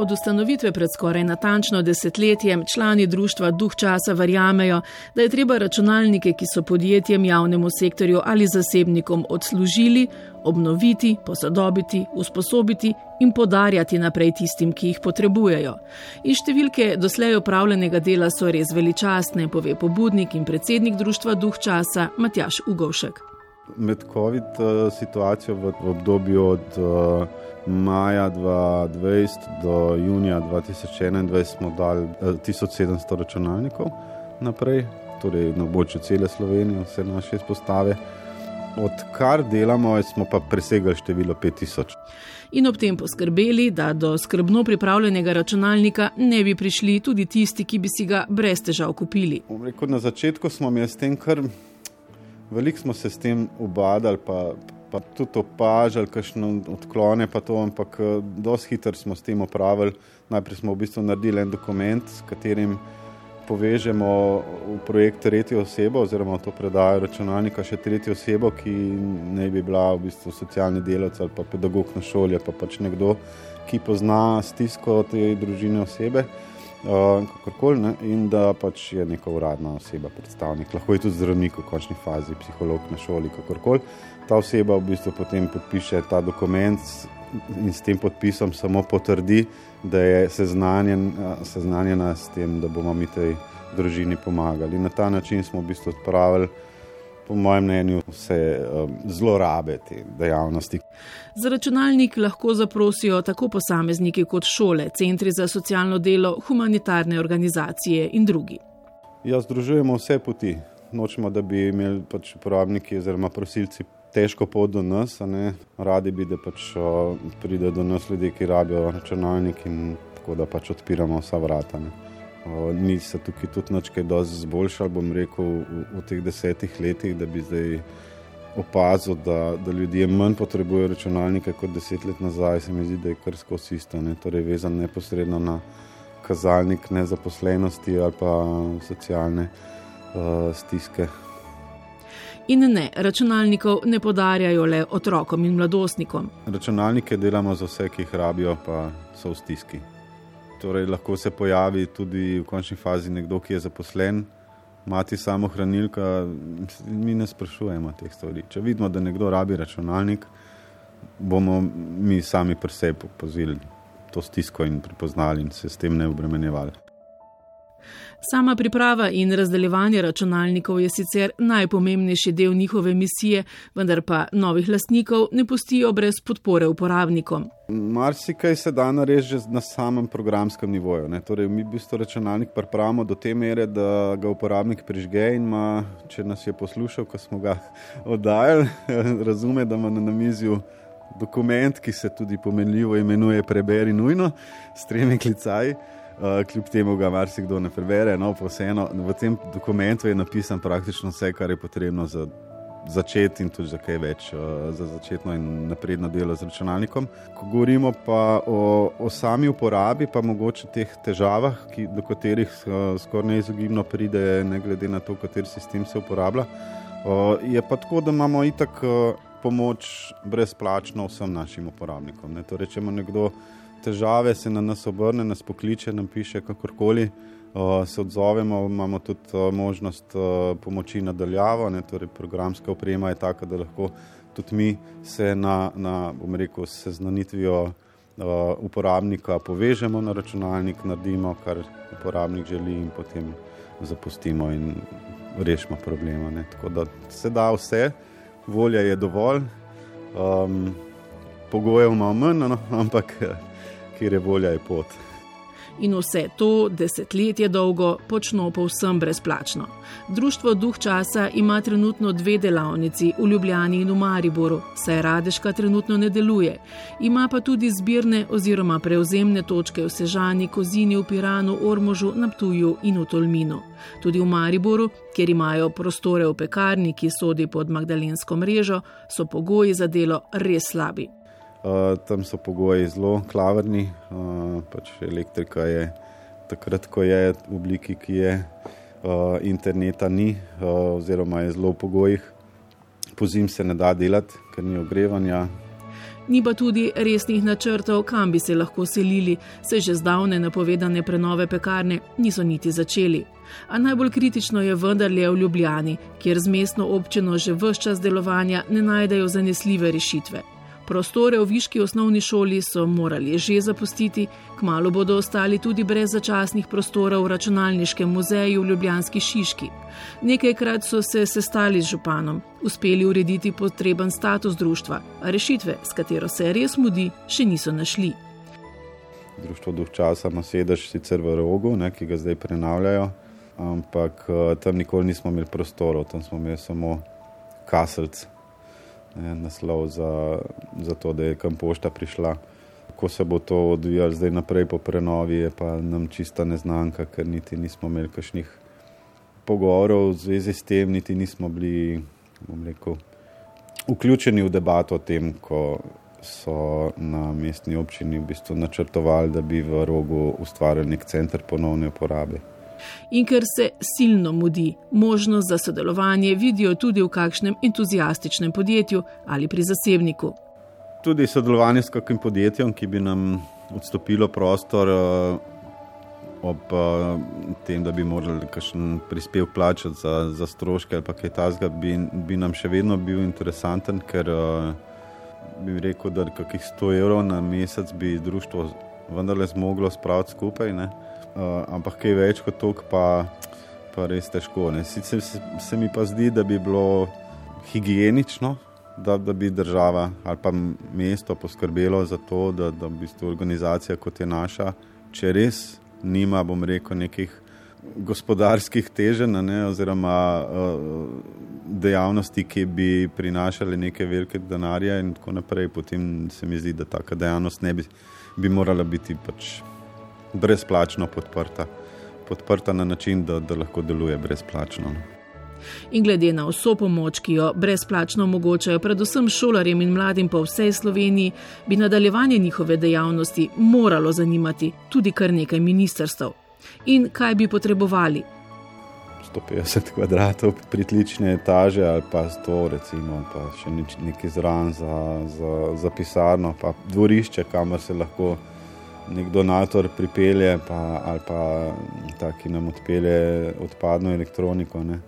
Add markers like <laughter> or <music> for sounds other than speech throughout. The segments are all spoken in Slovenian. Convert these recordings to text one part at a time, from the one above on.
Od ustanovitve pred skoraj natančno desetletjem člani društva Duh časa verjamejo, da je treba računalnike, ki so podjetjem, javnemu sektorju ali zasebnikom odslužili, obnoviti, posodobiti, usposobiti in podarjati naprej tistim, ki jih potrebujejo. In številke doslej opravljenega dela so res veličastne, pove pobudnik in predsednik društva Duh časa Matjaš Ugovšek. Med COVID eh, situacijo v obdobju od uh, maja 2020 do junija 2021 smo dali 1700 eh, računalnikov naprej, torej na območju cele Slovenije, vse naše izpostave. Odkar delamo, smo pa presegali število 5000. In ob tem poskrbeli, da do skrbno pripravljenega računalnika ne bi prišli tudi tisti, ki bi si ga brez težav kupili. Rekel, na začetku smo mi s tem, kar veliko smo se s tem ubadali, pa, pa tudi opažali, kakšne odklone, pa to, ampak dosti hitro smo s tem opravili. Najprej smo v bistvu naredili en dokument, s katerim povežemo v projekt tretjo osebo, oziroma to predajo računalnika še tretjo osebo, ki ne bi bila v bistvu socialni delavec ali pa pedagog na šoli, pa pač nekdo, ki pozna stisko te družine osebe. Uh, kakorkoli, ne, in da pač je neka uradna oseba, predstavnik, lahko je tudi zdravnik v končni fazi, psiholog na šoli, kakorkoli ta oseba v bistvu potem podpiše ta dokument in s tem podpisom samo potrdi, da je seznanjen, seznanjena s tem, da bomo mi tej družini pomagali. Na ta način smo v bistvu odpravili. Po mojem mnenju, vse um, zlorabe te dejavnosti. Za računalnik lahko zaprosijo tako posamezniki kot šole, centri za socialno delo, humanitarne organizacije in drugi. Ja, združujemo vse poti. Nočemo, da bi imeli pač uporabniki oziroma prosilci težko pot do nas, radi bi, da pač pride do nas ljudi, ki rabijo računalnik in tako da pač odpiramo vsa vrata. Ne. Mi se tukaj tudi nekaj dosti zboljšali, bom rekel, v, v teh desetih letih, da bi zdaj opazil, da, da ljudje manj potrebujejo računalnike kot deset let nazaj, se mi zdi, da je kar skozi isto, ne. torej vezan neposredno na kazalnik nezaposlenosti ali pa socialne uh, stiske. In ne, računalnikov ne podarjajo le otrokom in mladostnikom. Računalnike delamo za vse, ki jih rabijo, pa so v stiski. Torej, lahko se pojavi tudi v končni fazi nekdo, ki je zaposlen, mati samo hranilka. Mi ne sprašujemo teh stvari. Če vidimo, da nekdo rabi računalnik, bomo mi sami pri sebi pozili to stisko in prepoznali in se s tem ne obremenjevali. Sama priprava in razdeljevanje računalnikov je sicer najpomembnejši del njihove misije, vendar pa novih lastnikov ne pustijo brez podpore uporabnikom. Marsikaj se da narediti na samem programskem nivoju. Torej, mi v bistvu računalnik pripravimo do te mere, da ga uporabnik prižge in ima, če nas je poslušal, ko smo ga <laughs> oddajali, <laughs> razume, da ima na namizju. Dokument, ki se tudi pomenljivo imenuje Preberi nujno, s tremi klicaji. Uh, kljub temu ga marsikdo ne prebere. No, vseeno, v tem dokumentu je napisano praktično vse, kar je potrebno za začeti in tudi za kaj več, uh, za začetno in napredno delo z računalnikom. Ko govorimo pa o, o sami uporabi, pa mogoče teh težavah, ki, do katerih uh, skoraj neizogibno pride, ne glede na to, kateri sistem se uporablja, je pa tako, da imamo itak pomoč brezplačno vsem našim uporabnikom. Ne. Torej, če ima nekdo težave, se na nas obrne, nas pokliče, nam piše kakorkoli. Uh, se odzovemo, imamo tudi uh, možnost uh, pomoči nadaljavo, ne, torej programska oprema je taka, da lahko tudi mi se na, na bom rekel, seznanitvijo uporabnika povežemo na računalnik, naredimo, kar uporabnik želi in potem zapustimo in rešimo problema. Ne. Tako da se da vse, volja je dovolj, um, pogojev imamo manj, no, ampak <laughs> kjer je volja, je pot. In vse to desetletje dolgo počno povsem brezplačno. Društvo Duh časa ima trenutno dve delavnici v Ljubljani in v Mariboru, saj Radeška trenutno ne deluje. Ima pa tudi zbirne oziroma prevzemne točke v Sežani, Kozini, v Piranu, Ormožu, Naptuju in v Tolminu. Tudi v Mariboru, kjer imajo prostore v pekarni, ki sodi pod Magdalensko mrežo, so pogoji za delo res slabi. Uh, tam so pogoji zelo klavrni, uh, pač elektrika je takrat, ko je v obliki, ki je, uh, interneta ni, uh, oziroma je zelo v pogojih. Po zim se ne da delati, ker ni ogrevanja. Ni pa tudi resnih načrtov, kam bi se lahko selili, se že zdavne napovedane prenove pekarne niso niti začeli. A najbolj kritično je vendarle v Ljubljani, kjer z mestno občino že vse čas delovanja ne najdejo zanesljive rešitve. Prostore v Viški osnovni šoli so morali že zapustiti, kmalo bodo ostali tudi brez začasnih prostorov v računalniškem muzeju v Ljubljanski Šiški. Nekajkrat so se sestali z županom, uspeli urediti potreben status društva, a rešitve, s katero se res mudi, še niso našli. Društvo duh časa ima sedež sicer v rogu, ne, ki ga zdaj prenavljajo, ampak eh, tam nikoli nismo imeli prostorov, tam smo imeli samo kaselc ne, naslov za, za to, da je kam pošta prišla. Ko se bo to odvijalo zdaj naprej po prenovi, je pa nam čista neznanka, ker niti nismo imeli kakšnih pogovorov v zvezi s tem, niti nismo bili rekel, vključeni v debato o tem, ko so na mestni občini v bistvu načrtovali, da bi v rogu ustvarili nek center ponovne uporabe in ker se silno mudi, možnost za sodelovanje vidijo tudi v kakšnem entuzijastičnem podjetju ali pri zasebniku. Tudi sodelovanje s kakim podjetjem, ki bi nam odstopilo prostor eh, ob eh, tem, da bi morali kakšen prispev plačati za, za stroške ali kaj tasga, bi, bi nam še vedno bil interesanten, ker eh, bi rekel, da kakih 100 evrov na mesec bi društvo vendarle zmoglo spraviti skupaj. Ne? Uh, ampak kaj več kot to, pa, pa res težko. Sicer se, se mi pa zdi, da bi bilo higienično, da, da bi država ali pa mesto poskrbelo za to, da, da bi to organizacija kot je naša, če res nima, bom rekel, nekih. Gospodarskih teženj, ne, oziroma uh, dejavnosti, ki bi prinašali neke velike denarje, in tako naprej, potem se mi zdi, da ta dejavnost ne bi, bi morala biti pač brezplačno podprta, podprta na način, da, da lahko deluje brezplačno. No. In glede na vso pomoč, ki jo brezplačno omogočajo predvsem šolarjem in mladim po vsej Sloveniji, bi nadaljevanje njihove dejavnosti moralo zanimati tudi kar nekaj ministrstv. In kaj bi potrebovali? 150 kvadratov pritlične etaže ali pa 100, recimo, pa še nekaj zraven za, za, za pisarno, pa dvorišče, kamor se lahko nek donator pripelje, pa, ali pa ta, ki nam odpelje odpadno elektroniko. Ne.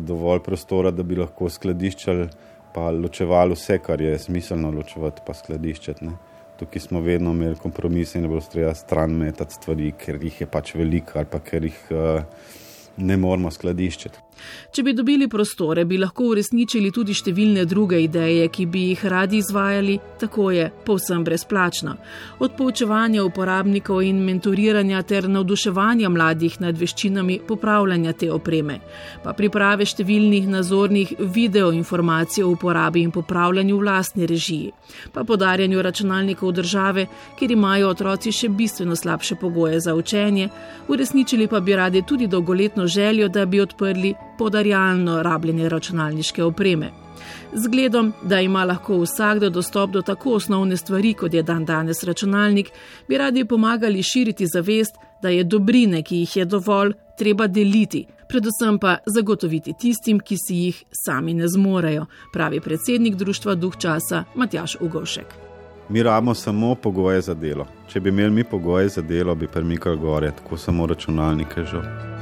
Dovolj prostora, da bi lahko skladiščali, pa ločevali vse, kar je smiselno ločevati, pa skladiščati. Ne. Tukaj smo vedno imeli kompromise in ne bo treba stran metati stvari, ker jih je pač veliko ali pa ker jih uh, ne moramo skladiščiti. Če bi dobili prostore, bi lahko uresničili tudi številne druge ideje, ki bi jih radi izvajali, tako je, povsem brezplačno. Od poučevanja uporabnikov in mentoriranja ter navduševanja mladih nad veščinami popravljanja te opreme, pa priprave številnih nazornih videoinformacij o uporabi in popravljanju v lastni režiji, pa podarjanju računalnikov države, kjer imajo otroci še bistveno slabše pogoje za učenje, uresničili pa bi radi tudi dolgoletno željo, da bi odprli podarjalno rabljenje računalniške opreme. Zgledom, da ima lahko vsakdo dostop do tako osnovne stvari, kot je dan danes računalnik, bi radi pomagali širiti zavest, da je dobrine, ki jih je dovolj, treba deliti, predvsem pa zagotoviti tistim, ki si jih sami ne zmorejo, pravi predsednik društva Duh časa Matjaš Ugošek. Mi rabimo samo pogoje za delo. Če bi imeli mi pogoje za delo, bi premikali gore, tako samo računalnike žal.